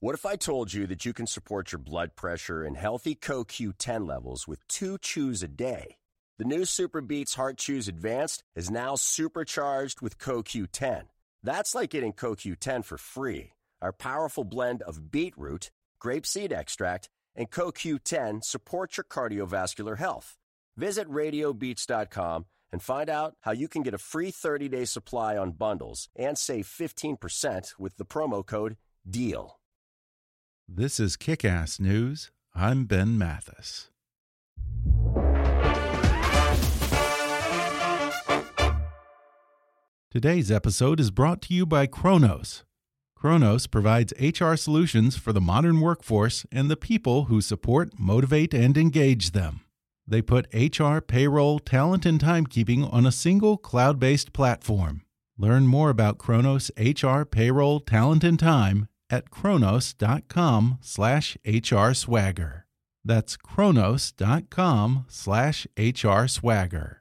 What if I told you that you can support your blood pressure and healthy CoQ10 levels with two chews a day? The new SuperBeets Heart Chews Advanced is now supercharged with CoQ10. That's like getting CoQ10 for free. Our powerful blend of beetroot, grapeseed extract, and CoQ10 supports your cardiovascular health. Visit radiobeats.com and find out how you can get a free 30-day supply on bundles and save 15% with the promo code DEAL. This is Kick Ass News. I'm Ben Mathis. Today's episode is brought to you by Kronos. Kronos provides HR solutions for the modern workforce and the people who support, motivate, and engage them. They put HR, payroll, talent, and timekeeping on a single cloud based platform. Learn more about Kronos HR, payroll, talent, and time at kronos.com slash hrswagger. That's kronos.com slash hrswagger.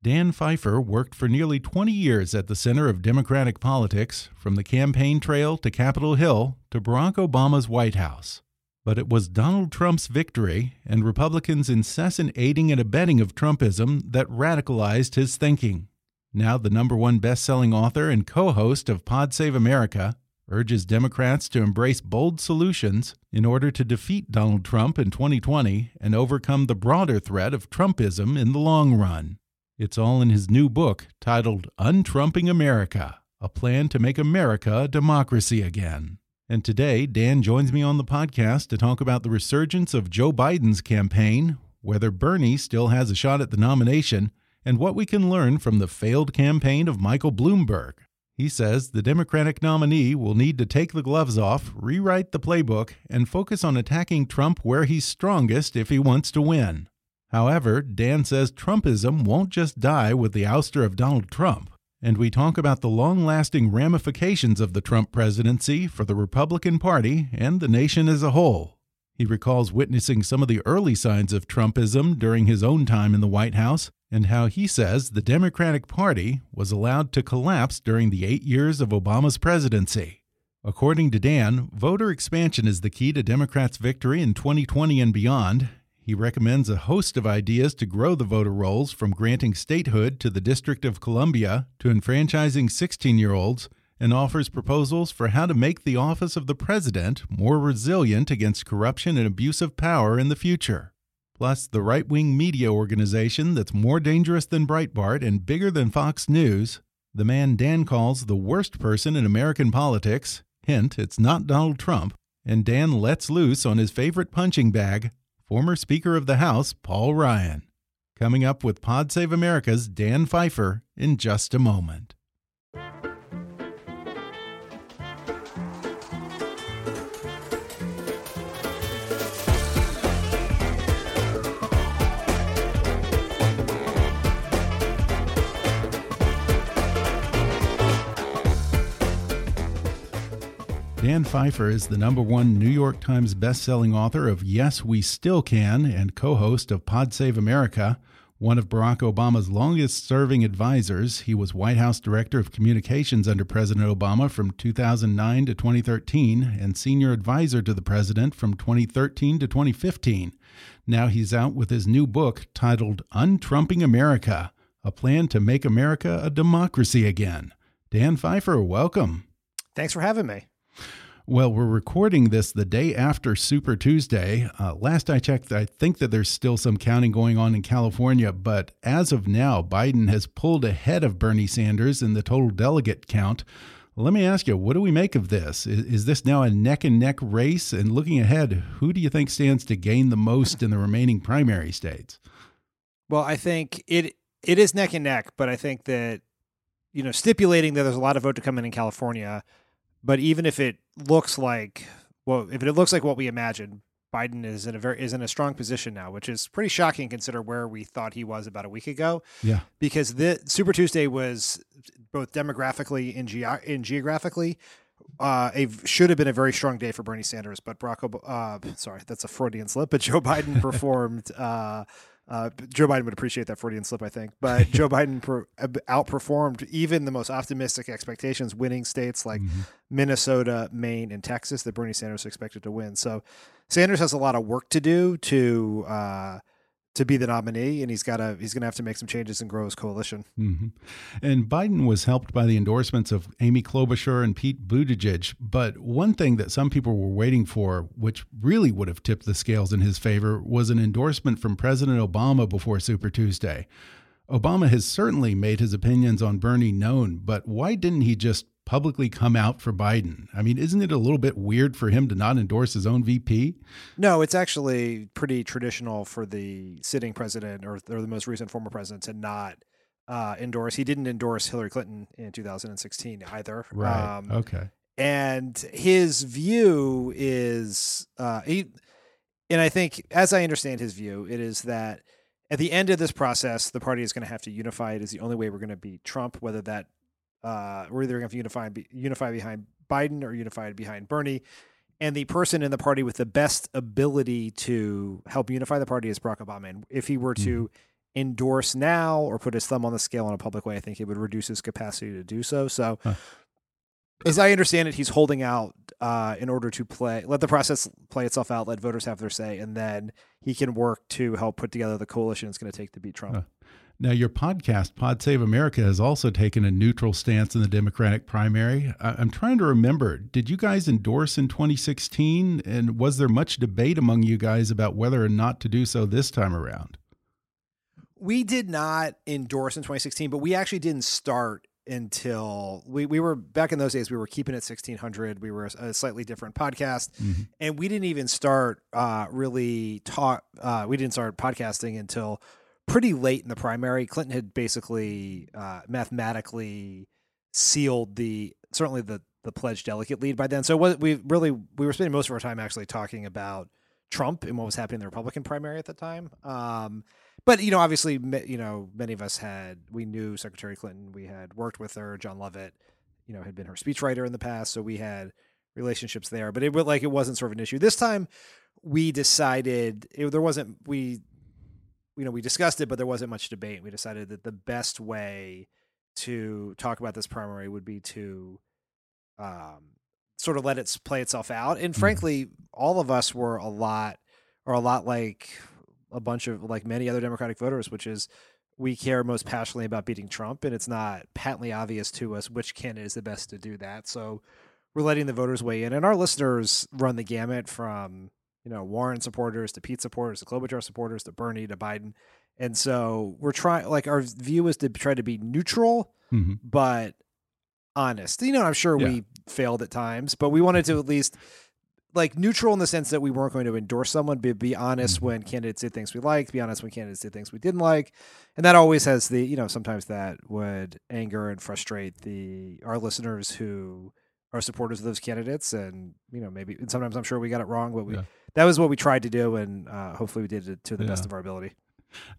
Dan Pfeiffer worked for nearly 20 years at the center of Democratic politics, from the campaign trail to Capitol Hill to Barack Obama's White House. But it was Donald Trump's victory and Republicans' incessant aiding and abetting of Trumpism that radicalized his thinking. Now, the number one best selling author and co host of Pod Save America urges Democrats to embrace bold solutions in order to defeat Donald Trump in 2020 and overcome the broader threat of Trumpism in the long run. It's all in his new book titled Untrumping America A Plan to Make America a Democracy Again. And today, Dan joins me on the podcast to talk about the resurgence of Joe Biden's campaign, whether Bernie still has a shot at the nomination, and what we can learn from the failed campaign of Michael Bloomberg. He says the Democratic nominee will need to take the gloves off, rewrite the playbook, and focus on attacking Trump where he's strongest if he wants to win. However, Dan says Trumpism won't just die with the ouster of Donald Trump. And we talk about the long lasting ramifications of the Trump presidency for the Republican Party and the nation as a whole. He recalls witnessing some of the early signs of Trumpism during his own time in the White House and how he says the Democratic Party was allowed to collapse during the eight years of Obama's presidency. According to Dan, voter expansion is the key to Democrats' victory in 2020 and beyond. He recommends a host of ideas to grow the voter rolls from granting statehood to the District of Columbia to enfranchising 16 year olds and offers proposals for how to make the office of the president more resilient against corruption and abuse of power in the future plus the right wing media organization that's more dangerous than Breitbart and bigger than Fox News, the man Dan calls the worst person in American politics. Hint, it's not Donald Trump. And Dan lets loose on his favorite punching bag, former Speaker of the House, Paul Ryan. Coming up with Pod Save America's Dan Pfeiffer in just a moment. Dan Pfeiffer is the number one New York Times bestselling author of Yes, We Still Can and co host of Pod Save America. One of Barack Obama's longest serving advisors, he was White House Director of Communications under President Obama from 2009 to 2013 and senior advisor to the president from 2013 to 2015. Now he's out with his new book titled Untrumping America A Plan to Make America a Democracy Again. Dan Pfeiffer, welcome. Thanks for having me. Well, we're recording this the day after Super Tuesday. Uh, last I checked, I think that there's still some counting going on in California, but as of now, Biden has pulled ahead of Bernie Sanders in the total delegate count. Let me ask you, what do we make of this? Is, is this now a neck and neck race? And looking ahead, who do you think stands to gain the most in the remaining primary states? Well, I think it it is neck and neck, but I think that you know, stipulating that there's a lot of vote to come in in California, but even if it looks like well, if it looks like what we imagined, Biden is in a very is in a strong position now, which is pretty shocking consider where we thought he was about a week ago. Yeah, because the Super Tuesday was both demographically and, ge- and geographically uh, a should have been a very strong day for Bernie Sanders, but Barack Obama, uh, sorry, that's a Freudian slip, but Joe Biden performed. Uh, uh, Joe Biden would appreciate that Freudian slip, I think. But Joe Biden per, outperformed even the most optimistic expectations, winning states like mm-hmm. Minnesota, Maine, and Texas that Bernie Sanders expected to win. So Sanders has a lot of work to do to uh, to be the nominee, and he's got to he's going to have to make some changes and grow his coalition. Mm -hmm. And Biden was helped by the endorsements of Amy Klobuchar and Pete Buttigieg. But one thing that some people were waiting for, which really would have tipped the scales in his favor, was an endorsement from President Obama before Super Tuesday. Obama has certainly made his opinions on Bernie known, but why didn't he just publicly come out for Biden. I mean, isn't it a little bit weird for him to not endorse his own VP? No, it's actually pretty traditional for the sitting president or, or the most recent former president to not uh, endorse. He didn't endorse Hillary Clinton in 2016 either. Right. Um, okay. And his view is uh, he, and I think, as I understand his view, it is that at the end of this process, the party is going to have to unify. It is the only way we're going to beat Trump, whether that uh, we're either going to unify unify behind Biden or unify behind Bernie. And the person in the party with the best ability to help unify the party is Barack Obama. And if he were to mm. endorse now or put his thumb on the scale in a public way, I think it would reduce his capacity to do so. So, huh. as I understand it, he's holding out uh, in order to play, let the process play itself out, let voters have their say, and then he can work to help put together the coalition it's going to take to beat Trump. Huh. Now, your podcast, Pod Save America, has also taken a neutral stance in the Democratic primary. I'm trying to remember, did you guys endorse in 2016? And was there much debate among you guys about whether or not to do so this time around? We did not endorse in 2016, but we actually didn't start until we, we were back in those days we were keeping it 1600 we were a, slightly different podcast mm -hmm. and we didn't even start uh, really talk uh, we didn't start podcasting until pretty late in the primary. Clinton had basically uh, mathematically sealed the certainly the the pledged delegate lead by then. So what we really we were spending most of our time actually talking about Trump and what was happening in the Republican primary at the time. Um, but you know, obviously, you know, many of us had we knew Secretary Clinton. We had worked with her. Jon Lovett, you know, had been her speechwriter in the past, so we had relationships there. But it was like it wasn't sort of an issue this time. We decided it, there wasn't we you know we discussed it, but there wasn't much debate. We decided that the best way to talk about this primary would be to um, sort of let it play itself out. And mm-hmm. frankly, all of us were a lot, or a lot like a bunch of like many other Democratic voters, which is we care most passionately about beating Trump, and it's not patently obvious to us which candidate is the best to do that. So we're letting the voters weigh in, and our listeners run the gamut from you know, Warren supporters to Pete supporters to Klobuchar supporters to Bernie to Biden. And so we're trying, like, our view is to try to be neutral, mm-hmm. but honest. You know, I'm sure yeah. we failed at times, but we wanted to at least like neutral in the sense that we weren't going to endorse someone, but be honest mm-hmm. when candidates did things we liked, be honest when candidates did things we didn't like. And that always has the, you know, sometimes that would anger and frustrate the our listeners who are supporters of those candidates. And, you know, maybe and sometimes I'm sure we got it wrong, but we yeah that was what we tried to do, and uh, hopefully we did it to the yeah. best of our ability.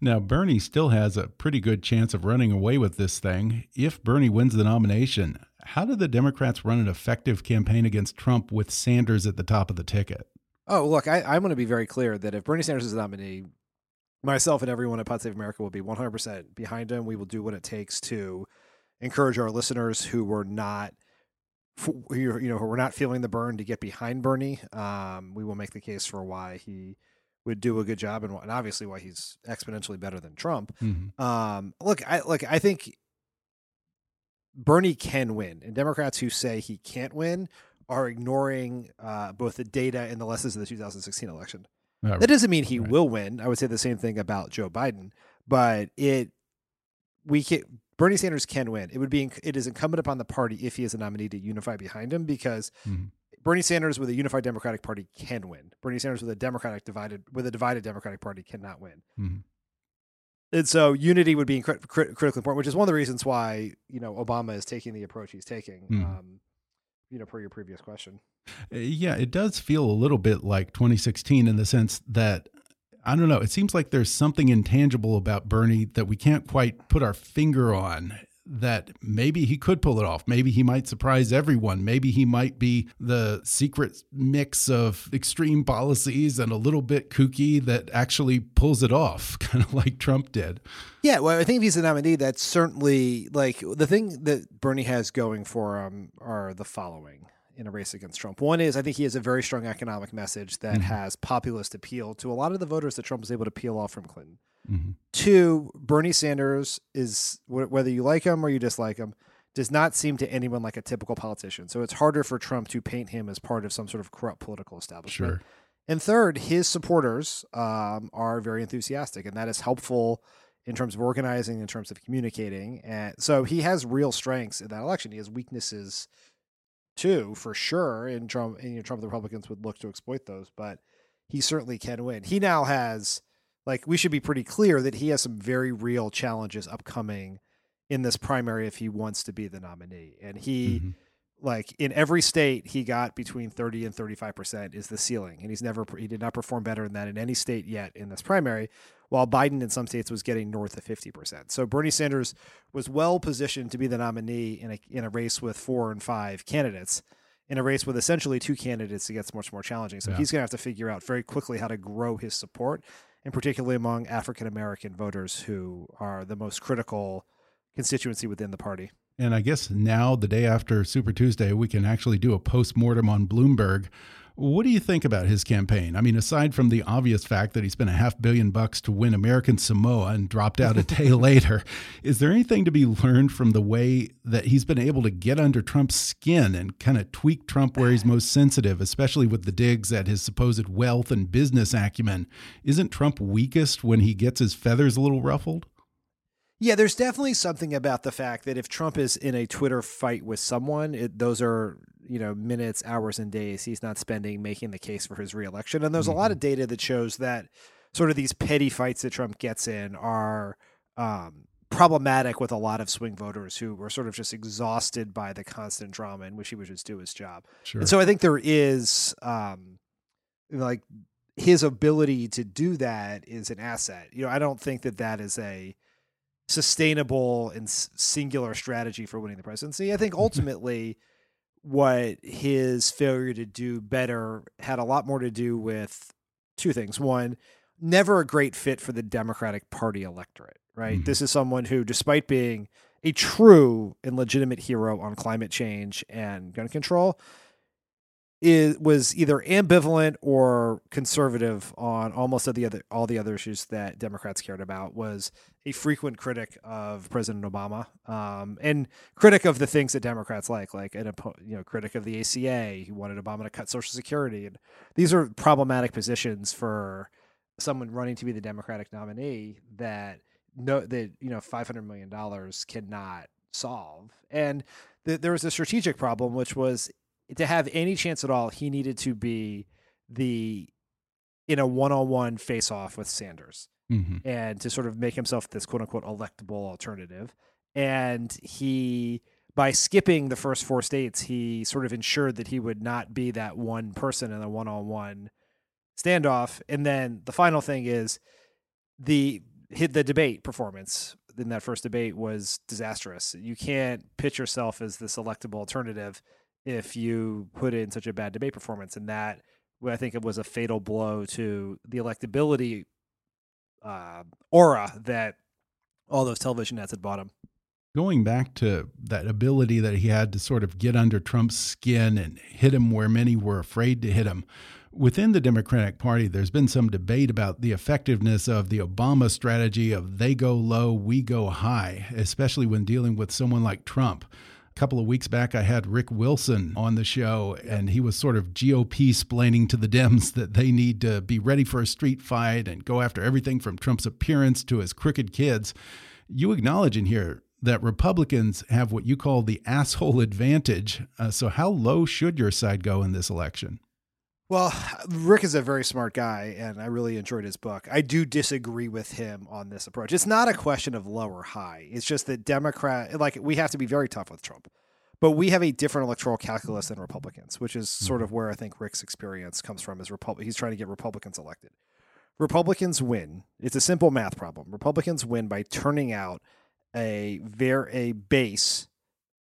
Now, Bernie still has a pretty good chance of running away with this thing. If Bernie wins the nomination, how do the Democrats run an effective campaign against Trump with Sanders at the top of the ticket? Oh, look, I, I want to be very clear that if Bernie Sanders is the nominee, myself and everyone at Pod Save America will be 100% behind him. We will do what it takes to encourage our listeners who were not – you know who are not feeling the Bern to get behind Bernie. Um, we will make the case for why he would do a good job and, and obviously why he's exponentially better than Trump. Mm-hmm. Um, look, I look, I think Bernie can win, and Democrats who say he can't win are ignoring uh, both the data and the lessons of the 2016 election. That doesn't mean he right. will win. I would say the same thing about Joe Biden, but it we can Bernie Sanders can win. It would be it is incumbent upon the party if he is a nominee to unify behind him because mm-hmm. Bernie Sanders with a unified Democratic Party can win. Bernie Sanders with a Democratic divided with a divided Democratic Party cannot win. Mm-hmm. and so unity would be crit- crit- critically important, which is one of the reasons why you know Obama is taking the approach he's taking. Mm. Um, you know, per your previous question. Uh, yeah, it does feel a little bit like 2016 in the sense that I don't know. It seems like there's something intangible about Bernie that we can't quite put our finger on that maybe he could pull it off. Maybe he might surprise everyone. Maybe he might be the secret mix of extreme policies and a little bit kooky that actually pulls it off, kind of like Trump did. Yeah, well, I think if he's a nominee, that's certainly like the thing that Bernie has going for him are the following in a race against Trump. One is I think he has a very strong economic message that mm -hmm. has populist appeal to a lot of the voters that Trump was able to peel off from Clinton. Mm-hmm. Two, Bernie Sanders is whether you like him or you dislike him, does not seem to anyone like a typical politician. So it's harder for Trump to paint him as part of some sort of corrupt political establishment. Sure. And third, his supporters um, are very enthusiastic, and that is helpful in terms of organizing, in terms of communicating. And so he has real strengths in that election. He has weaknesses too, for sure. And Trump, and, you know, Trump, the Republicans would look to exploit those, but he certainly can win. He now has like we should be pretty clear that he has some very real challenges upcoming in this primary if he wants to be the nominee. And he mm-hmm. like in every state he got between 30 and 35% is the ceiling and he's never he did not perform better than that in any state yet in this primary while Biden in some states was getting north of 50%. So Bernie Sanders was well positioned to be the nominee in a in a race with four and five candidates. In a race with essentially two candidates, it gets much more challenging. So yeah. he's going to have to figure out very quickly how to grow his support and particularly among African American voters who are the most critical constituency within the party. And I guess now, the day after Super Tuesday, we can actually do a post mortem on Bloomberg. What do you think about his campaign? I mean, aside from the obvious fact that he spent a half billion bucks to win American Samoa and dropped out a day later, is there anything to be learned from the way that he's been able to get under Trump's skin and kind of tweak Trump where he's most sensitive, especially with the digs at his supposed wealth and business acumen? Isn't Trump weakest when he gets his feathers a little ruffled? Yeah, there's definitely something about the fact that if Trump is in a Twitter fight with someone, it, those are you know minutes, hours, and days he's not spending making the case for his reelection. And there's mm-hmm. a lot of mm-hmm. data that shows that sort of these petty fights that Trump gets in are um, problematic with a lot of swing voters who are sort of just exhausted by the constant drama in which he would just do his job. Sure. And so I think there is um, like his ability to do that is an asset. You know, I don't think that that is a sustainable and singular strategy for winning the presidency. I think ultimately what his failure to do better had a lot more to do with two things. One, never a great fit for the Democratic Party electorate, right? Mm-hmm. This is someone who, despite being a true and legitimate hero on climate change and gun control, is was either ambivalent or conservative on almost all the other all the other issues that Democrats cared about. Was a frequent critic of President Obama, um, and critic of the things that Democrats like, like an you know critic of the ACA. He wanted Obama to cut Social Security, and these are problematic positions for someone running to be the Democratic nominee that no that you know five hundred million dollars cannot solve. And th- there was a strategic problem, which was to have any chance at all, he needed to be the in a one-on-one face-off with Sanders, mm-hmm. and to sort of make himself this quote-unquote electable alternative. And he, by skipping the first four states, he sort of ensured that he would not be that one person in a one-on-one standoff. And then the final thing is the hit the debate performance in that first debate was disastrous. You can't pitch yourself as this electable alternative if you put in such a bad debate performance, and that I think it was a fatal blow to the electability uh, aura that all those television ads had bought him. Going back to that ability that he had to sort of get under Trump's skin and hit him where many were afraid to hit him. Within the Democratic Party, there's been some debate about the effectiveness of the Obama strategy of they go low, we go high, especially when dealing with someone like Trump couple of weeks back, I had Rick Wilson on the show, and he was sort of GOP splaining to the Dems that they need to be ready for a street fight and go after everything from Trump's appearance to his crooked kids. You acknowledge in here that Republicans have what you call the asshole advantage. Uh, so, how low should your side go in this election? Well, Rick is a very smart guy, and I really enjoyed his book. I do disagree with him on this approach. It's not a question of low or high. It's just that Democrat, like we have to be very tough with Trump, but we have a different electoral calculus than Republicans, which is mm-hmm. sort of where I think Rick's experience comes from. Is Republic? He's trying to get Republicans elected. Republicans win. It's a simple math problem. Republicans win by turning out a very a base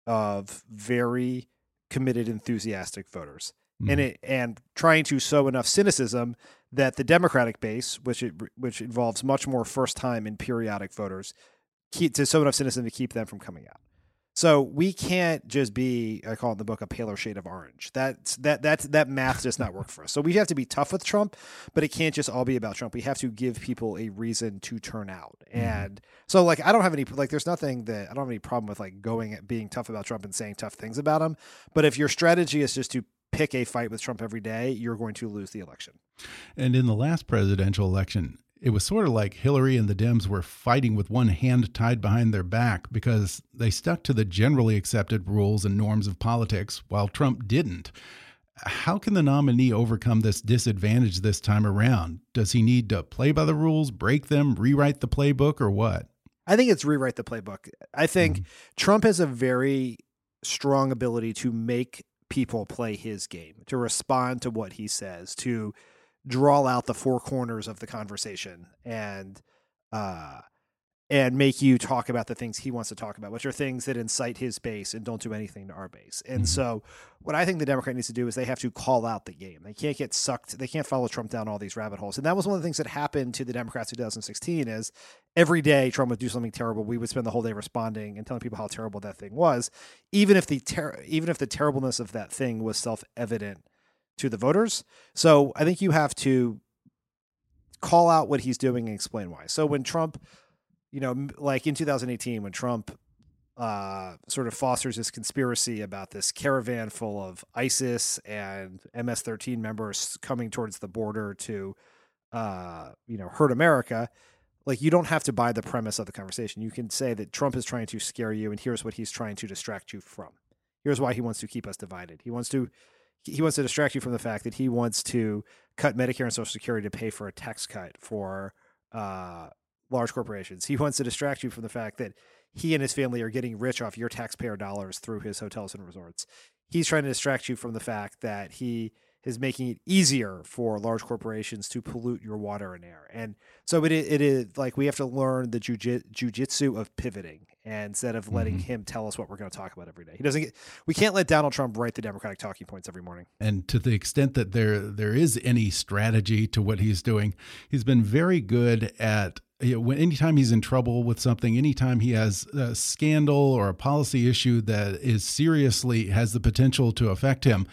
of very committed, enthusiastic voters, mm-hmm. and it and trying to sow enough cynicism that the Democratic base, which it, which involves much more first time and periodic voters, keep to sow enough cynicism to keep them from coming out. So we can't just be, I call it in the book, a paler shade of orange. That's that that that math does not work for us. So we have to be tough with Trump, but it can't just all be about Trump. We have to give people a reason to turn out. Mm-hmm. And so like I don't have any like there's nothing that I don't have any problem with like going at being tough about Trump and saying tough things about him. But if your strategy is just to pick a fight with Trump every day, you're going to lose the election. And in the last presidential election, it was sort of like Hillary and the Dems were fighting with one hand tied behind their back because they stuck to the generally accepted rules and norms of politics while Trump didn't. How can the nominee overcome this disadvantage this time around? Does he need to play by the rules, break them, rewrite the playbook, or what? I think it's rewrite the playbook. I think mm -hmm. Trump has a very strong ability to make people play his game, to respond to what he says, to draw out the four corners of the conversation. And uh and make you talk about the things he wants to talk about, which are things that incite his base and don't do anything to our base. And mm-hmm. so, what I think the Democrat needs to do is they have to call out the game. They can't get sucked. They can't follow Trump down all these rabbit holes. And that was one of the things that happened to the Democrats in 2016. Is every day Trump would do something terrible, we would spend the whole day responding and telling people how terrible that thing was, even if the ter- even if the terribleness of that thing was self evident to the voters. So I think you have to call out what he's doing and explain why. So when Trump, you know, like in 2018, when Trump uh, sort of fosters this conspiracy about this caravan full of ISIS and MS-13 members coming towards the border to, uh, you know, hurt America. Like you don't have to buy the premise of the conversation. You can say that Trump is trying to scare you, and here's what he's trying to distract you from. Here's why he wants to keep us divided. He wants to he wants to distract you from the fact that he wants to cut Medicare and Social Security to pay for a tax cut for uh, large corporations. He wants to distract you from the fact that he and his family are getting rich off your taxpayer dollars through his hotels and resorts. He's trying to distract you from the fact that he is making it easier for large corporations to pollute your water and air. And so it, it is like we have to learn the jujitsu of pivoting instead of letting mm-hmm. him tell us what we're going to talk about every day. He doesn't get, we can't let Donald Trump write the Democratic talking points every morning. And to the extent that there there is any strategy to what he's doing, he's been very good at you know, when anytime he's in trouble with something, anytime he has a scandal or a policy issue that is seriously has the potential to affect him,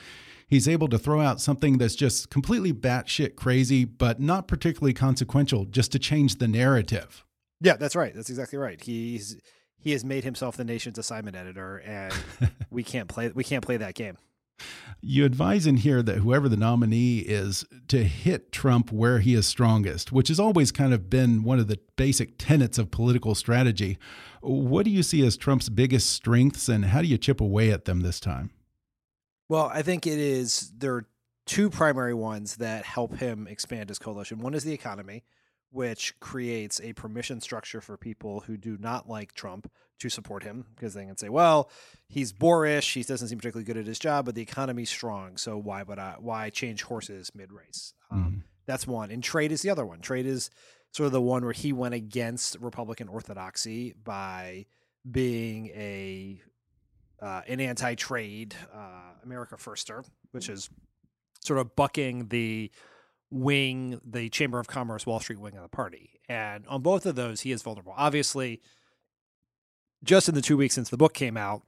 he's able to throw out something that's just completely batshit crazy, but not particularly consequential, just to change the narrative. Yeah, that's right. That's exactly right. He's he has made himself the nation's assignment editor, and we can't play we can't play that game. You advise in here that whoever the nominee is to hit Trump where he is strongest, which has always kind of been one of the basic tenets of political strategy. What do you see as Trump's biggest strengths, and how do you chip away at them this time? Well, I think it is there are two primary ones that help him expand his coalition. One is the economy, which creates a permission structure for people who do not like Trump to support him because they can say, well, he's boorish, he doesn't seem particularly good at his job, but the economy's strong, so why would I why change horses mid race? Um, mm-hmm. That's one, and trade is the other one. Trade is sort of the one where he went against Republican orthodoxy by being a uh, an anti-trade uh, America Firster, which is sort of bucking the wing, the Chamber of Commerce, Wall Street wing of the party. And on both of those, he is vulnerable. Obviously, just in the two weeks since the book came out,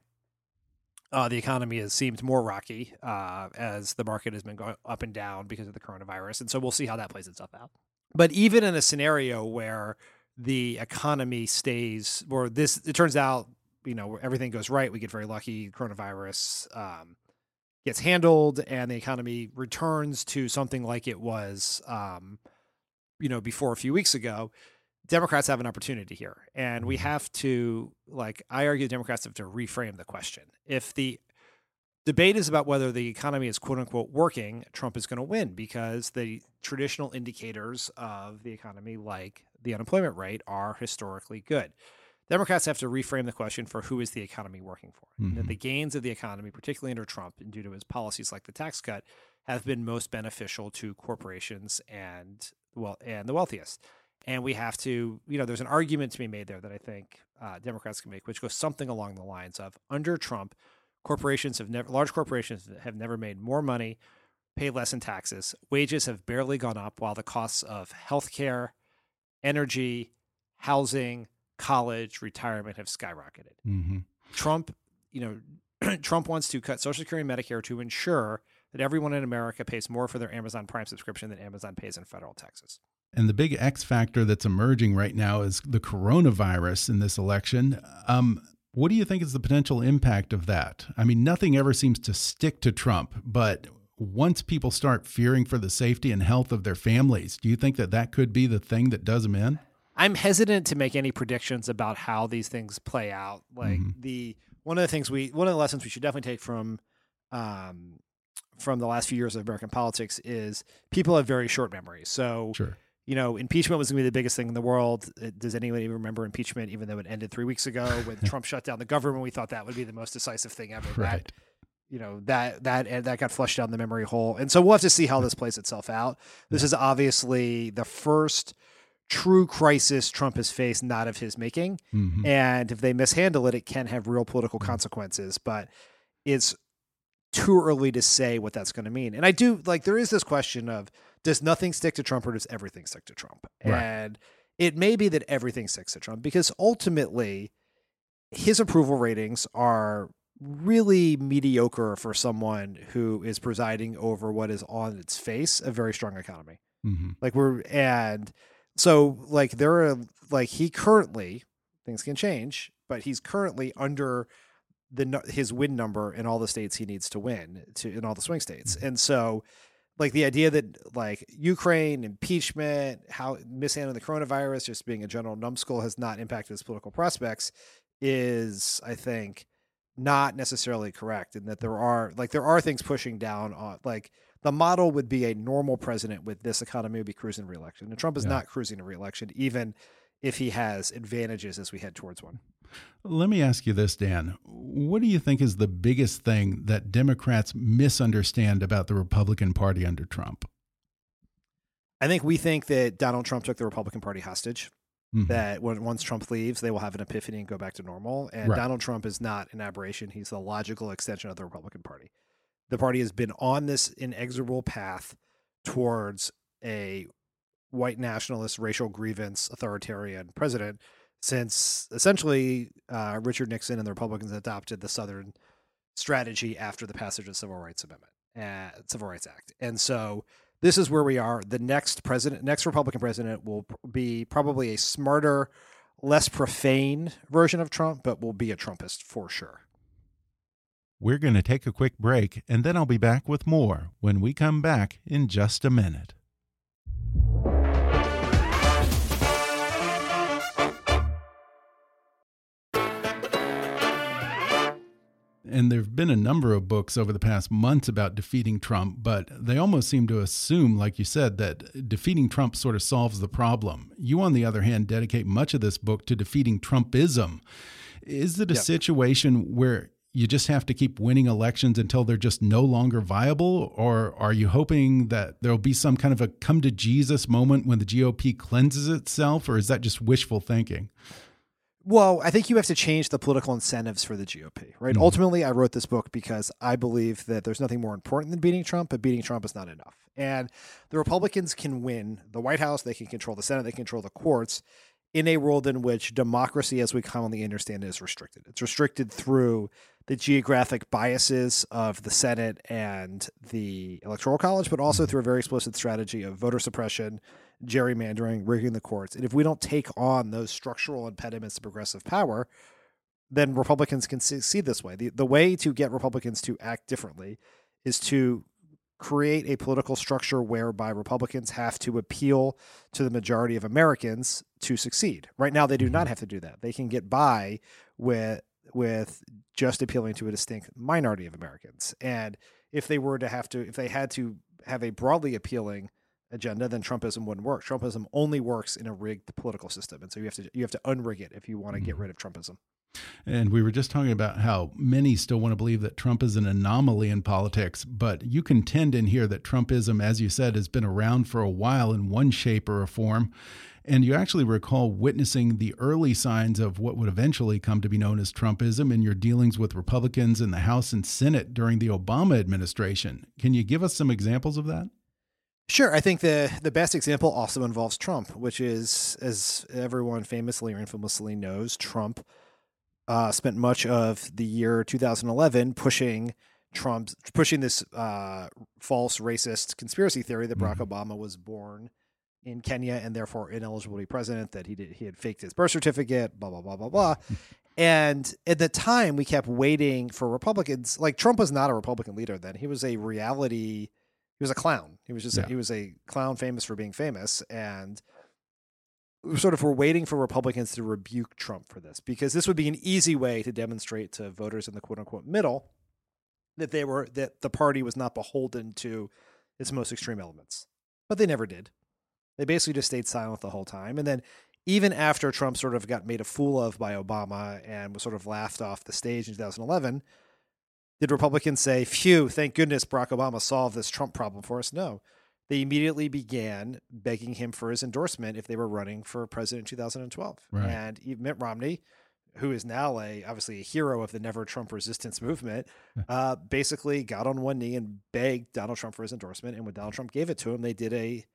uh, the economy has seemed more rocky uh, as the market has been going up and down because of the coronavirus. And so we'll see how that plays itself out. But even in a scenario where the economy stays, or this, it turns out you know everything goes right, we get very lucky. Coronavirus um, gets handled, and the economy returns to something like it was, um, you know, before a few weeks ago. Democrats have an opportunity here, and we mm-hmm. have to like. I argue Democrats have to reframe the question. If the debate is about whether the economy is quote unquote working, Trump is going to win because the traditional indicators of the economy, like the unemployment rate, are historically good. Democrats have to reframe the question for who is the economy working for. Mm-hmm. the gains of the economy, particularly under Trump and due to his policies like the tax cut, have been most beneficial to corporations and well and the wealthiest. And we have to, you know, there's an argument to be made there that I think uh, Democrats can make, which goes something along the lines of under Trump, corporations have never, large corporations have never made more money, pay less in taxes. Wages have barely gone up, while the costs of healthcare, energy, housing, college, retirement have skyrocketed. Mm-hmm. Trump, you know, Trump wants to cut Social Security and Medicare to ensure that everyone in America pays more for their Amazon Prime subscription than Amazon pays in federal taxes. And the big X factor that's emerging right now is the coronavirus in this election. Um, what do you think is the potential impact of that? I mean, nothing ever seems to stick to Trump, but once people start fearing for the safety and health of their families, do you think that that could be the thing that does them in? I'm hesitant to make any predictions about how these things play out. Like mm -hmm. the one of the things we one of the lessons we should definitely take from um, from the last few years of American politics is people have very short memories. So, sure. You know, impeachment was going to be the biggest thing in the world. Uh, does anybody remember impeachment, even though it ended three weeks ago when Trump shut down the government? We thought that would be the most decisive thing ever. Right. That, you know that that and that got flushed down the memory hole, and so we'll have to see how this plays itself out. This is obviously the first true crisis Trump has faced, not of his making. Mm-hmm. And if they mishandle it, it can have real political consequences. But it's too early to say what that's going to mean. And I do like there is this question of does nothing stick to Trump or does everything stick to Trump? Right. And it may be that everything sticks to Trump because ultimately his approval ratings are really mediocre for someone who is presiding over what is on its face a very strong economy. Mm-hmm. Like we're and so like there are like he currently things can change, but he's currently under the his win number in all the states he needs to win to in all the swing states. Mm-hmm. And so like the idea that like Ukraine impeachment, how mishandling the coronavirus, just being a general numbskull has not impacted his political prospects is I think not necessarily correct and that there are like there are things pushing down on like the model would be a normal president with this economy would be cruising reelection. And Trump is yeah. not cruising to reelection, even if he has advantages as we head towards one. Let me ask you this, Dan. What do you think is the biggest thing that Democrats misunderstand about the Republican Party under Trump? I think we think that Donald Trump took the Republican Party hostage. Mm -hmm. That when, once Trump leaves, they will have an epiphany and go back to normal. And right. Donald Trump is not an aberration. He's the logical extension of the Republican Party. The party has been on this inexorable path towards a white nationalist, racial grievance, authoritarian president since essentially uh, Richard Nixon and the Republicans adopted the Southern strategy after the passage of the Civil Rights Amendment, uh, Civil Rights Act, and so this is where we are. The next president, next Republican president, will be probably a smarter, less profane version of Trump, but will be a Trumpist for sure. We're going to take a quick break, and then I'll be back with more when we come back in just a minute. And there have been a number of books over the past months about defeating Trump, but they almost seem to assume, like you said, that defeating Trump sort of solves the problem. You, on the other hand, dedicate much of this book to defeating Trumpism. Is it a yep. situation where you just have to keep winning elections until they're just no longer viable? Or are you hoping that there'll be some kind of a come to Jesus moment when the GOP cleanses itself? Or is that just wishful thinking? Well, I think you have to change the political incentives for the GOP, right? Mm-hmm. Ultimately, I wrote this book because I believe that there's nothing more important than beating Trump, but beating Trump is not enough. And the Republicans can win the White House, they can control the Senate, they can control the courts in a world in which democracy, as we commonly understand it, is restricted. It's restricted through the geographic biases of the Senate and the Electoral College, but also mm-hmm. through a very explicit strategy of voter suppression gerrymandering, rigging the courts. And if we don't take on those structural impediments to progressive power, then Republicans can see this way. The, the way to get Republicans to act differently is to create a political structure whereby Republicans have to appeal to the majority of Americans to succeed. Right now, they do not mm-hmm. have to do that. They can get by with with just appealing to a distinct minority of Americans. And if they were to have to, if they had to have a broadly appealing agenda, then Trumpism wouldn't work. Trumpism only works in a rigged political system, and so you have to you have to unrig it if you want to get mm-hmm. rid of Trumpism. And we were just talking about how many still want to believe that Trump is an anomaly in politics, but you contend in here that Trumpism, as you said, has been around for a while in one shape or a form. And you actually recall witnessing the early signs of what would eventually come to be known as Trumpism in your dealings with Republicans in the House and Senate during the Obama administration. Can you give us some examples of that? Sure. I think the, the best example also involves Trump, which is, as everyone famously or infamously knows, Trump uh, spent much of the year 2011 pushing Trump, pushing this uh, false racist conspiracy theory that Barack mm-hmm. Obama was born in Kenya and therefore ineligible to be president, that he did he had faked his birth certificate, blah blah blah blah blah. and at the time, we kept waiting for Republicans. Like Trump was not a Republican leader then; he was a reality. He was a clown. He was just yeah. a, he was a clown famous for being famous, and sort of were waiting for Republicans to rebuke Trump for this because this would be an easy way to demonstrate to voters in the quote unquote middle that they were that the party was not beholden to its most extreme elements. But they never did. They basically just stayed silent the whole time. And then even after Trump sort of got made a fool of by Obama and was sort of laughed off the stage in 2011, did Republicans say, phew, thank goodness Barack Obama solved this Trump problem for us? No they immediately began begging him for his endorsement if they were running for president in 2012. Right. And Mitt Romney, who is now a obviously a hero of the Never Trump resistance movement, uh, basically got on one knee and begged Donald Trump for his endorsement. And when Donald Trump gave it to him, they did a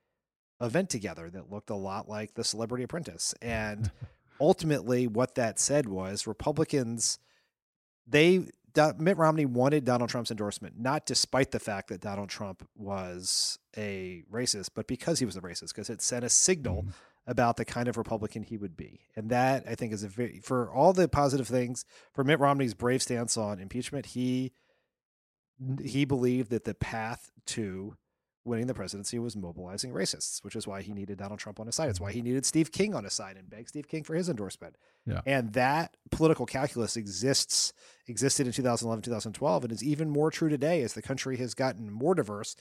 event together that looked a lot like the Celebrity Apprentice. And ultimately, what that said was Republicans they Mitt Romney wanted Donald Trump's endorsement, not despite the fact that Donald Trump was a racist, but because he was a racist, because it sent a signal mm-hmm. about the kind of Republican he would be. And that, I think, is a very, for all the positive things, for Mitt Romney's brave stance on impeachment, he he believed that the path to winning the presidency was mobilizing racists, which is why he needed Donald Trump on his side. It's why he needed Steve King on his side and begged Steve King for his endorsement. Yeah. And that political calculus exists existed in 2011, 2012, and is even more true today as the country has gotten more diverse.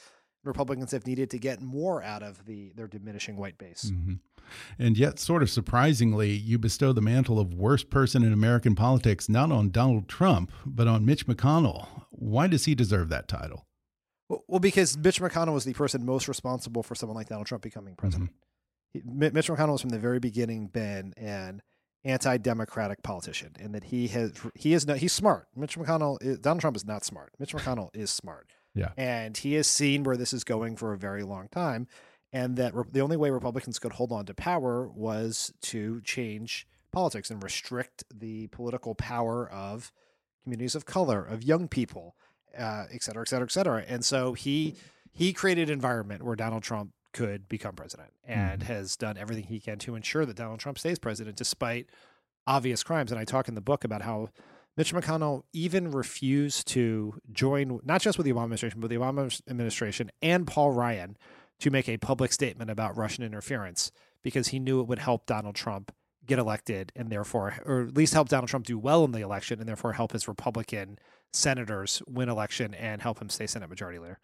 Republicans have needed to get more out of the their diminishing white base. Mm -hmm. And yet, sort of surprisingly, you bestow the mantle of worst person in American politics not on Donald Trump, but on Mitch McConnell. Why does he deserve that title? Well, because Mitch McConnell was the person most responsible for someone like Donald Trump becoming president. Mm-hmm. Mitch McConnell has from the very beginning been an anti-democratic politician, and that he has he is no, he's smart. Mitch McConnell, is, Donald Trump is not smart. Mitch McConnell is smart. Yeah, and he has seen where this is going for a very long time, and that re- the only way Republicans could hold on to power was to change politics and restrict the political power of communities of color, of young people, uh, et cetera, et cetera, et cetera. And so he he created an environment where Donald Trump could become president and mm-hmm. has done everything he can to ensure that Donald Trump stays president despite obvious crimes. And I talk in the book about how Mitch McConnell even refused to join, not just with the Obama administration, but the Obama administration and Paul Ryan to make a public statement about Russian interference because he knew it would help Donald Trump get elected and therefore, or at least help Donald Trump do well in the election and therefore help his Republican senators win election and help him stay Senate Majority Leader.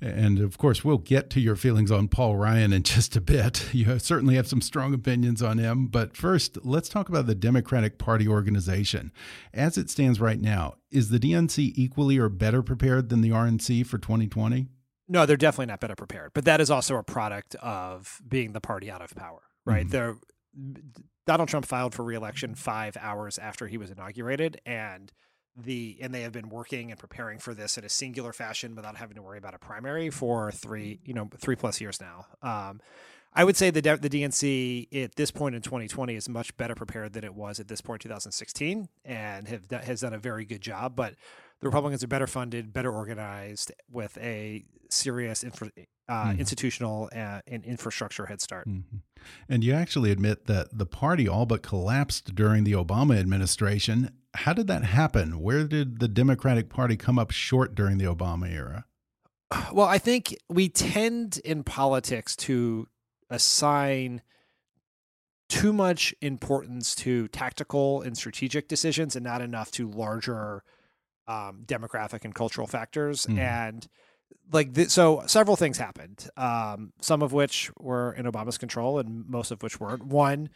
And of course, we'll get to your feelings on Paul Ryan in just a bit. You certainly have some strong opinions on him. But first, let's talk about the Democratic Party organization. As it stands right now, is the DNC equally or better prepared than the RNC for 2020? No, they're definitely not better prepared. But that is also a product of being the party out of power, right? Mm -hmm. They're Donald Trump filed for reelection five hours after he was inaugurated, and the and they have been working and preparing for this in a singular fashion without having to worry about a primary for three you know three plus years now. Um, I would say the the DNC at this point in 2020 is much better prepared than it was at this point in 2016, and have has done a very good job. But the Republicans are better funded, better organized, with a serious infra, uh, mm-hmm. institutional and, and, infrastructure head start. Mm-hmm. And you actually admit that the party all but collapsed during the Obama administration. How did that happen? Where did the Democratic Party come up short during the Obama era? Well, I think we tend in politics to assign too much importance to tactical and strategic decisions and not enough to larger um, demographic and cultural factors. Mhm. And like th- so several things happened um, some of which were in obama's control and most of which weren't one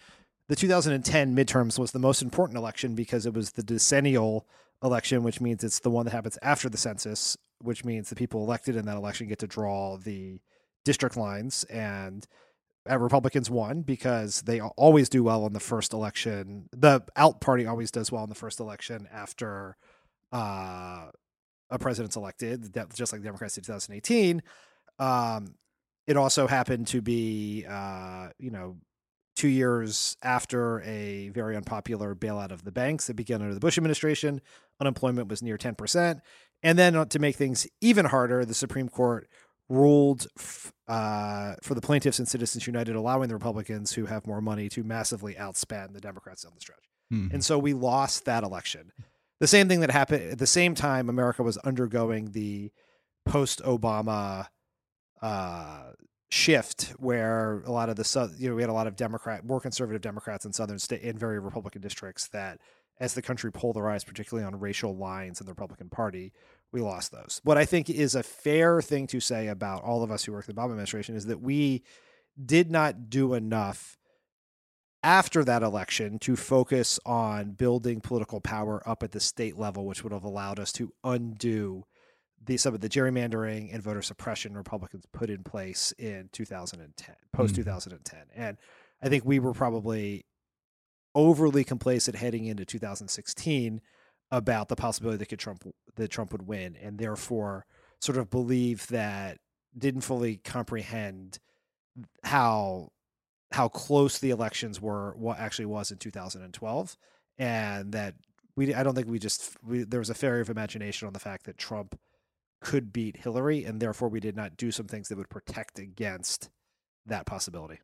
the 2010 midterms was the most important election because it was the decennial election which means it's the one that happens after the census which means the people elected in that election get to draw the district lines and uh, republicans won because they always do well in the first election the out party always does well in the first election after uh, a president's elected, just like the Democrats did 2018. Um, it also happened to be, uh, you know, two years after a very unpopular bailout of the banks that began under the Bush administration. Unemployment was near 10%. And then uh, to make things even harder, the Supreme Court ruled f- uh, for the plaintiffs in Citizens United, allowing the Republicans who have more money to massively outspend the Democrats on the stretch. Mhm. And so we lost that election. The same thing that happened at the same time, America was undergoing the post Obama uh, shift where a lot of the, you know, we had a lot of Democrat, more conservative Democrats in southern state in very Republican districts that as the country polarized, particularly on racial lines in the Republican Party, we lost those. What I think is a fair thing to say about all of us who work in the Obama administration is that we did not do enough after that election to focus on building political power up at the state level, which would have allowed us to undo the some of the gerrymandering and voter suppression Republicans put in place in 2010, post mm-hmm. 2010. And I think we were probably overly complacent heading into 2016 about the possibility that could Trump that Trump would win, and therefore sort of believe that didn't fully comprehend how how close the elections were what actually was in 2012 and that we I don't think we just we, there was a failure of imagination on the fact that Trump could beat Hillary and therefore we did not do some things that would protect against that possibility.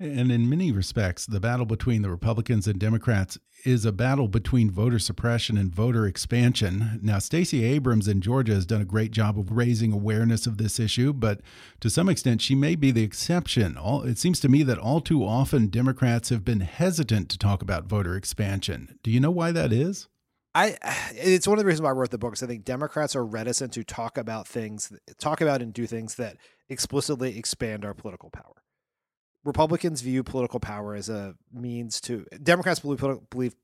And in many respects, the battle between the Republicans and Democrats is a battle between voter suppression and voter expansion. Now, Stacey Abrams in Georgia has done a great job of raising awareness of this issue, but to some extent, she may be the exception. All, it seems to me that all too often Democrats have been hesitant to talk about voter expansion. Do you know why that is? I it's one of the reasons why I wrote the book is I think Democrats are reticent to talk about things talk about and do things that explicitly expand our political power. Republicans view political power as a means to Democrats believe, believe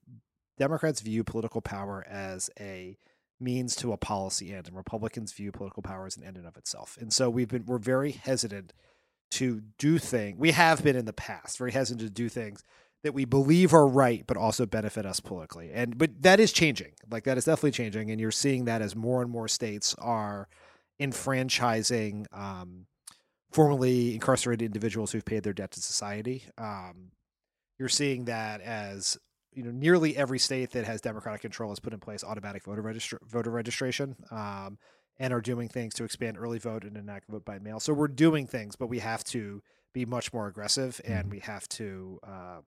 Democrats view political power as a means to a policy end, and Republicans view political power as an end in of itself. And so we've been we're very hesitant to do things. We have been in the past very hesitant to do things that we believe are right, but also benefit us politically. And but that is changing. Like that is definitely changing, and you're seeing that as more and more states are enfranchising um, formerly incarcerated individuals who've paid their debt to society. Um, you're seeing that as you know, nearly every state that has Democratic control has put in place automatic voter registra- voter registration, um, and are doing things to expand early vote and enact vote by mail. So we're doing things, but we have to be much more aggressive, and we have to uh,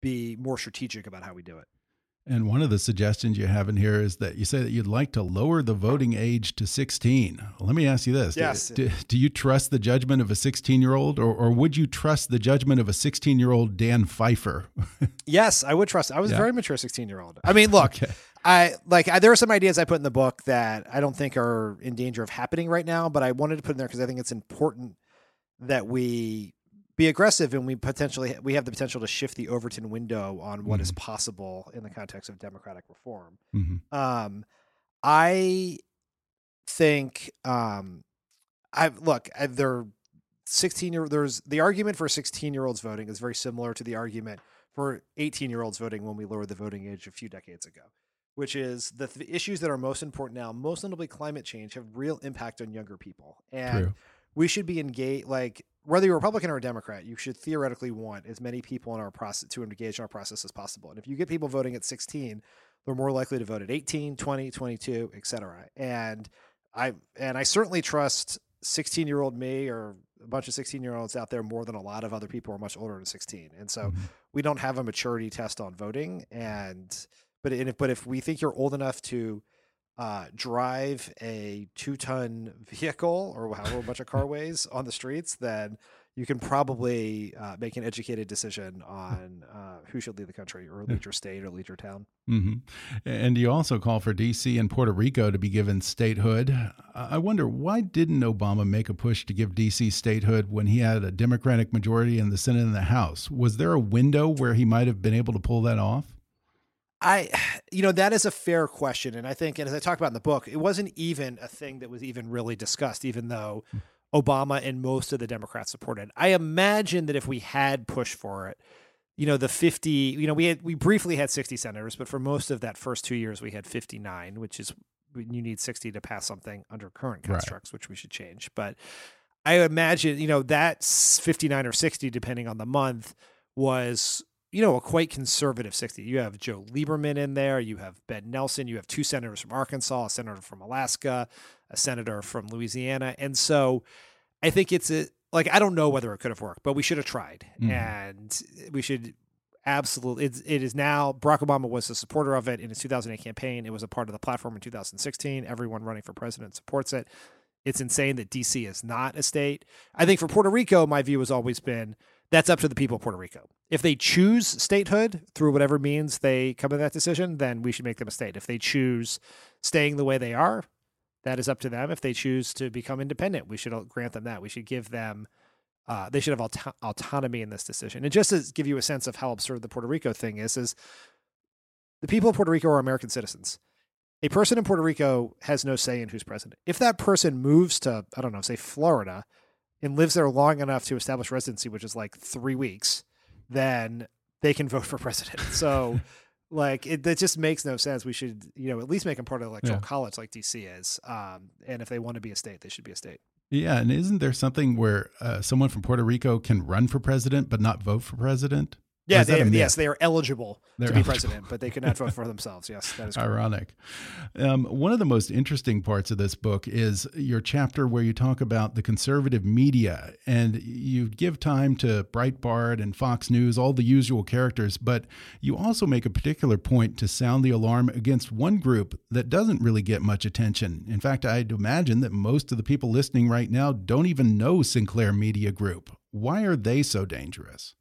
be more strategic about how we do it. And one of the suggestions you have in here is that you say that you'd like to lower the voting age to 16. Let me ask you this. Yes. Do, do you trust the judgment of a 16 year old, or, or would you trust the judgment of a 16 year old Dan Pfeiffer? Yes, I would trust. I was Yeah. a very mature 16 year old. I mean, look, Okay. I like I, there are some ideas I put in the book that I don't think are in danger of happening right now, but I wanted to put in there because I think it's important that we be aggressive and we potentially we have the potential to shift the Overton window on what is possible in the context of democratic reform. Mhm. Um, I think um, I look I, there. Sixteen year there's the argument for sixteen year olds voting is very similar to the argument for eighteen year olds voting when we lowered the voting age a few decades ago, which is that the th- issues that are most important now, most notably climate change, have real impact on younger people, and True. We should be engaged. Like whether you're Republican or a Democrat, you should theoretically want as many people in our process to engage in our process as possible. And if you get people voting at 16, they're more likely to vote at 18, 20, 22, et cetera. And I and I certainly trust 16 year old me or a bunch of 16 year olds out there more than a lot of other people who are much older than 16. And so Mhm. we don't have a maturity test on voting. And but and if, but if we think you're old enough to uh, drive a two ton vehicle or however much a car weighs on the streets, then you can probably uh, make an educated decision on uh, who should lead the country or lead your state or lead your town. Mm -hmm. And you also call for D.C. and Puerto Rico to be given statehood. I wonder why didn't Obama make a push to give D.C. statehood when he had a Democratic majority in the Senate and the House? Was there a window where he might have been able to pull that off? I, you know, that is a fair question. And I think, and as I talk about in the book, it wasn't even a thing that was even really discussed, even though hmm. Obama and most of the Democrats supported. I imagine that if we had pushed for it, you know, the 50, you know, we had, we briefly had 60 senators, but for most of that first two years, we had 59, which is, you need 60 to pass something under current constructs, right. which we should change. But I imagine, you know, that's 59 or 60, depending on the month, was you know, a quite conservative 60. You have Joe Lieberman in there. You have Ben Nelson. You have two senators from Arkansas, a senator from Alaska, a senator from Louisiana. And so I think it's a, like, I don't know whether it could have worked, but we should have tried. Mm-hmm. And we should absolutely, it's, it is now, Barack Obama was a supporter of it in his 2008 campaign. It was a part of the platform in 2016. Everyone running for president supports it. It's insane that DC is not a state. I think for Puerto Rico, my view has always been, that's up to the people of Puerto Rico. If they choose statehood through whatever means they come to that decision, then we should make them a state. If they choose staying the way they are, that is up to them. If they choose to become independent, we should grant them that. We should give them, uh, they should have auto- autonomy in this decision. And just to give you a sense of how absurd the Puerto Rico thing is, is the people of Puerto Rico are American citizens. A person in Puerto Rico has no say in who's president. If that person moves to, I don't know, say Florida, and lives there long enough to establish residency, which is like three weeks, then they can vote for president. So, like, it that just makes no sense. We should, you know, at least make them part of the electoral yeah. college like DC is. Um, and if they want to be a state, they should be a state. Yeah, and isn't there something where uh, someone from Puerto Rico can run for president but not vote for president? Yeah, they, yes, they are eligible They're to be eligible. president, but they could not vote for themselves. Yes, that is correct. ironic. Um, one of the most interesting parts of this book is your chapter where you talk about the conservative media, and you give time to Breitbart and Fox News, all the usual characters, but you also make a particular point to sound the alarm against one group that doesn't really get much attention. In fact, I'd imagine that most of the people listening right now don't even know Sinclair Media Group. Why are they so dangerous?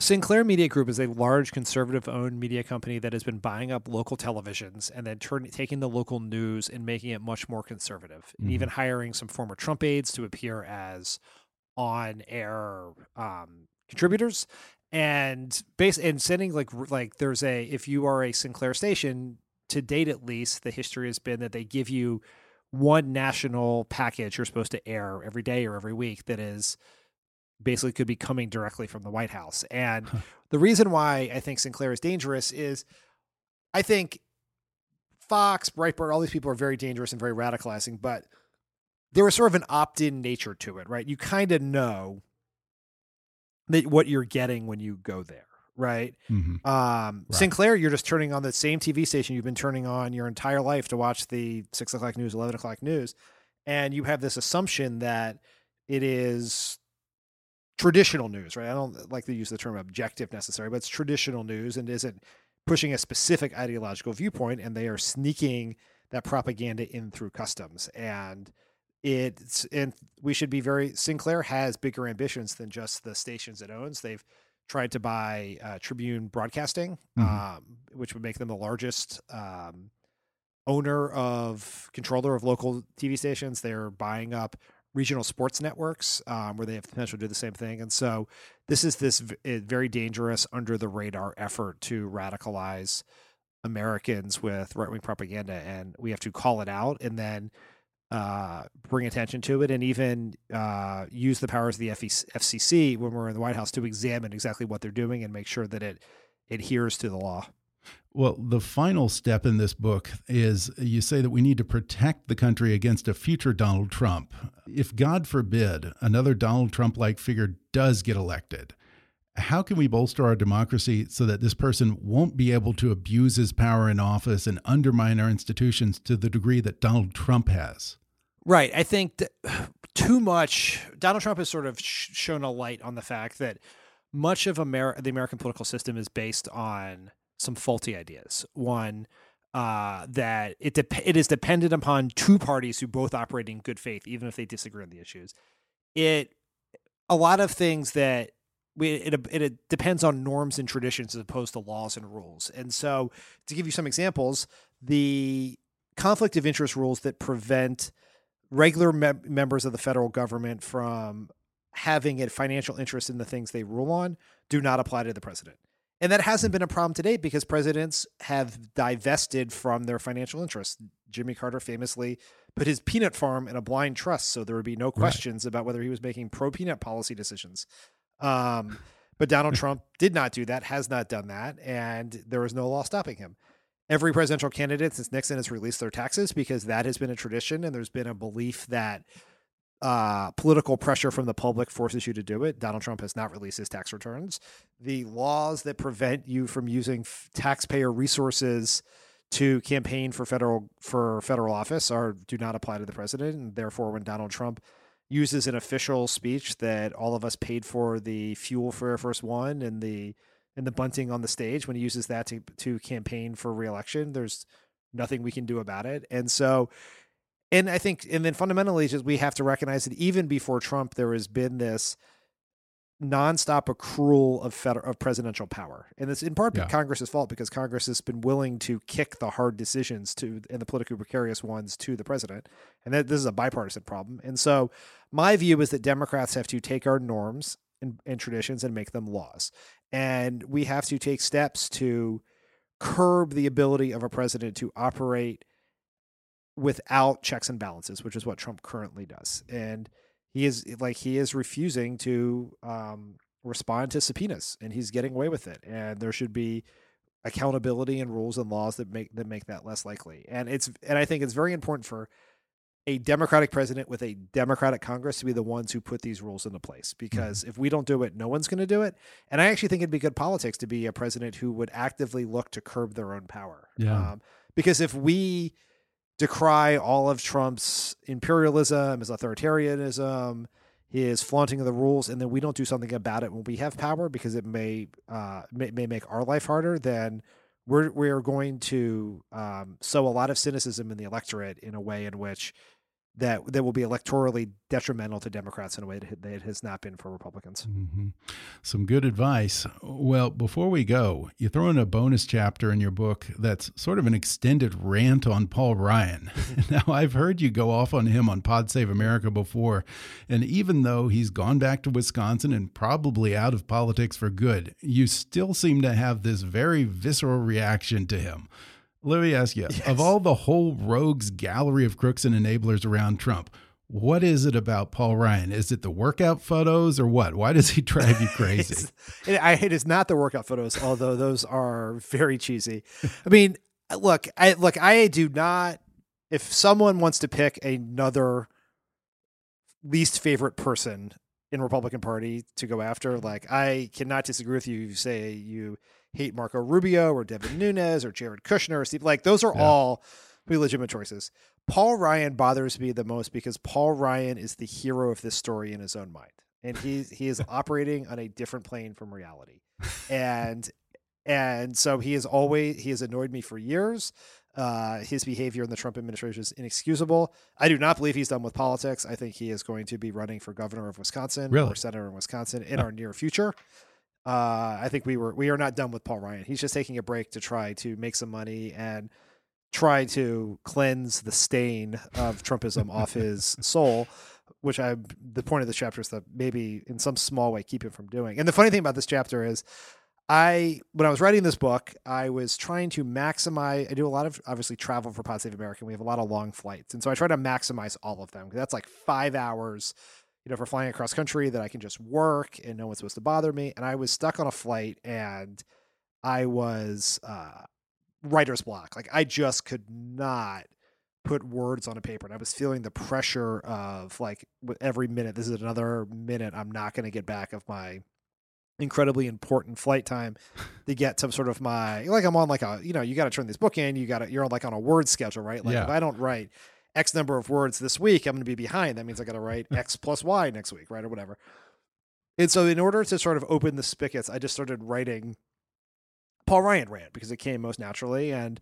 Sinclair Media Group is a large conservative owned media company that has been buying up local televisions and then turning taking the local news and making it much more conservative, mm-hmm. and even hiring some former Trump aides to appear as on air um, contributors and base and sending like like there's a if you are a Sinclair station to date at least the history has been that they give you one national package you're supposed to air every day or every week that is basically could be coming directly from the White House. And the reason why I think Sinclair is dangerous is I think Fox, Breitbart, all these people are very dangerous and very radicalizing, but there is sort of an opt-in nature to it, right? You kind of know that what you're getting when you go there, right? Mm-hmm. Um, right? Sinclair, you're just turning on the same TV station you've been turning on your entire life to watch the six o'clock news, eleven o'clock news, and you have this assumption that it is traditional news, right? I don't like to use the term objective necessarily, but it's traditional news and isn't pushing a specific ideological viewpoint, and they are sneaking that propaganda in through customs. And it's and we should be very Sinclair has bigger ambitions than just the stations it owns. They've tried to buy uh, Tribune Broadcasting, mm-hmm. um, which would make them the largest um, owner of controller of local TV stations. They're buying up regional sports networks um, where they have the potential to do the same thing. And so this is this v- eh, very dangerous under the radar effort to radicalize Americans with right wing propaganda. And we have to call it out and then uh, bring attention to it and even uh, use the powers of the FCC when we're in the White House to examine exactly what they're doing and make sure that it adheres to the law. Well, the final step in this book is you say that we need to protect the country against a future Donald Trump. If, God forbid, another Donald Trump like figure does get elected, how can we bolster our democracy so that this person won't be able to abuse his power in office and undermine our institutions to the degree that Donald Trump has? Right. I think too much, Donald Trump has sort of shown a light on the fact that much of Amer- the American political system is based on some faulty ideas. One, uh, that it de- it is dependent upon two parties who both operate in good faith, even if they disagree on the issues. It a lot of things that we it, it, it depends on norms and traditions as opposed to laws and rules. And so, to give you some examples, the conflict of interest rules that prevent regular mem- members of the federal government from having a financial interest in the things they rule on do not apply to the president. And that hasn't been a problem today because presidents have divested from their financial interests. Jimmy Carter famously put his peanut farm in a blind trust, so there would be no questions right. about whether he was making pro peanut policy decisions. Um, but Donald Trump did not do that, has not done that, and there is no law stopping him. Every presidential candidate since Nixon has released their taxes because that has been a tradition, and there's been a belief that uh, political pressure from the public forces you to do it. Donald Trump has not released his tax returns. The laws that prevent you from using f- taxpayer resources to campaign for federal for federal office are do not apply to the president, and therefore, when Donald Trump uses an official speech that all of us paid for the fuel for Air Force One and the and the bunting on the stage, when he uses that to to campaign for reelection, there's nothing we can do about it, and so and I think, and then fundamentally, just we have to recognize that even before Trump, there has been this nonstop accrual of federal of presidential power, and it's in part yeah. Congress's fault because Congress has been willing to kick the hard decisions to and the politically precarious ones to the president, and that this is a bipartisan problem. And so, my view is that Democrats have to take our norms and, and traditions and make them laws, and we have to take steps to curb the ability of a president to operate without checks and balances, which is what Trump currently does. And he is like he is refusing to um, respond to subpoenas, and he's getting away with it. And there should be accountability and rules and laws that make that make that less likely. And it's and I think it's very important for a Democratic president with a Democratic Congress to be the ones who put these rules into place. Because mm-hmm. if we don't do it, no one's going to do it. And I actually think it'd be good politics to be a president who would actively look to curb their own power. Yeah. Um, because if we decry all of Trump's imperialism, his authoritarianism, his flaunting of the rules, and then we don't do something about it when we have power because it may uh, may, may make our life harder, then we're we're going to um, sow a lot of cynicism in the electorate in a way in which that that will be electorally detrimental to Democrats in a way that it has not been for Republicans. Mm -hmm. Some good advice. Well, before we go, you throw in a bonus chapter in your book that's sort of an extended rant on Paul Ryan. now, I've heard you go off on him on Pod Save America before, and even though he's gone back to Wisconsin and probably out of politics for good, you still seem to have this very visceral reaction to him. Let me ask you yes. of all the whole rogues gallery of crooks and enablers around Trump, what is it about Paul Ryan? Is it the workout photos or what? Why does he drive you crazy? I, it is not the workout photos, although those are very cheesy. I mean, look, I look, I do not. If someone wants to pick another least favorite person in Republican Party to go after, like I cannot disagree with you. You say you hate Marco Rubio or Devin Nunes or Jared Kushner or Steve. Like those are yeah. all legitimate choices. Paul Ryan bothers me the most because Paul Ryan is the hero of this story in his own mind, and he he is operating on a different plane from reality, and and so he is always he has annoyed me for years. Uh, his behavior in the Trump administration is inexcusable. I do not believe he's done with politics. I think he is going to be running for governor of Wisconsin really? or senator in Wisconsin in our near future. Uh, I think we were we are not done with Paul Ryan. He's just taking a break to try to make some money and try to cleanse the stain of Trumpism off his soul. Which I the point of this chapter is that maybe in some small way keep him from doing. And the funny thing about this chapter is I when I was writing this book, I was trying to maximize. I do a lot of obviously travel for Pod Save America. We have a lot of long flights, and so I try to maximize all of them because that's like five hours you know, for flying across country that I can just work and no one's supposed to bother me. And I was stuck on a flight and I was uh, writer's block. Like I just could not put words on a paper. And I was feeling the pressure of like every minute, this is another minute I'm not going to get back of my incredibly important flight time to get some sort of my like I'm on like a you know you got to turn this book in you got to you're on like on a word schedule right like yeah. if I don't write X number of words this week, I'm going to be behind. That means I got to write X plus Y next week, right? Or whatever. And so, in order to sort of open the spigots, I just started writing Paul Ryan rant because it came most naturally. And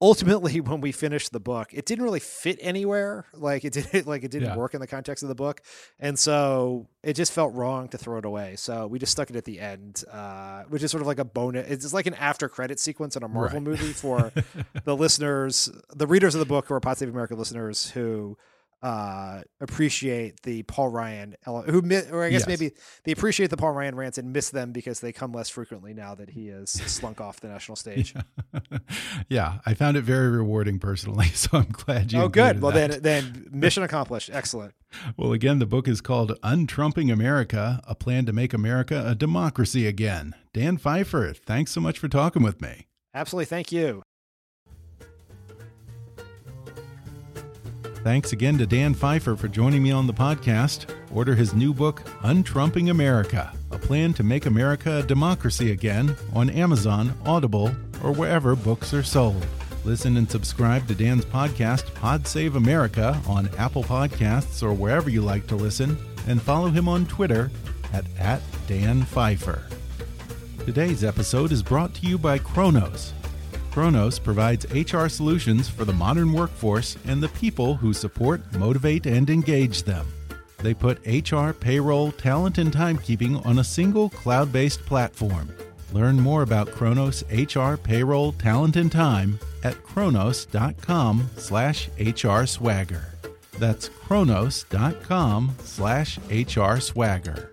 ultimately when we finished the book it didn't really fit anywhere like it didn't like it didn't Yeah. work in the context of the book and so it just felt wrong to throw it away so we just stuck it at the end uh which is sort of like a bonus it's like an after credit sequence in a marvel Right. movie for the listeners the readers of the book who are pod save america listeners who uh appreciate the paul ryan who or i guess Yes. maybe they appreciate the paul ryan rants and miss them because they come less frequently now that he has slunk off the national stage yeah, I found it very rewarding personally, so I'm glad you. oh, good. Well, that. then, then mission accomplished. Excellent. Well, again, the book is called Untrumping America A Plan to Make America a Democracy Again. Dan Pfeiffer, thanks so much for talking with me. Absolutely. Thank you. Thanks again to Dan Pfeiffer for joining me on the podcast. Order his new book, Untrumping America A Plan to Make America a Democracy Again, on Amazon, Audible, or wherever books are sold. Listen and subscribe to Dan's podcast, Pod Save America, on Apple Podcasts or wherever you like to listen, and follow him on Twitter at, at Dan Pfeiffer. Today's episode is brought to you by Kronos. Kronos provides HR solutions for the modern workforce and the people who support, motivate, and engage them. They put HR, payroll, talent, and timekeeping on a single cloud based platform. Learn more about Kronos HR, payroll, talent, and time at kronos.com slash HR swagger. That's kronos.com slash HR swagger.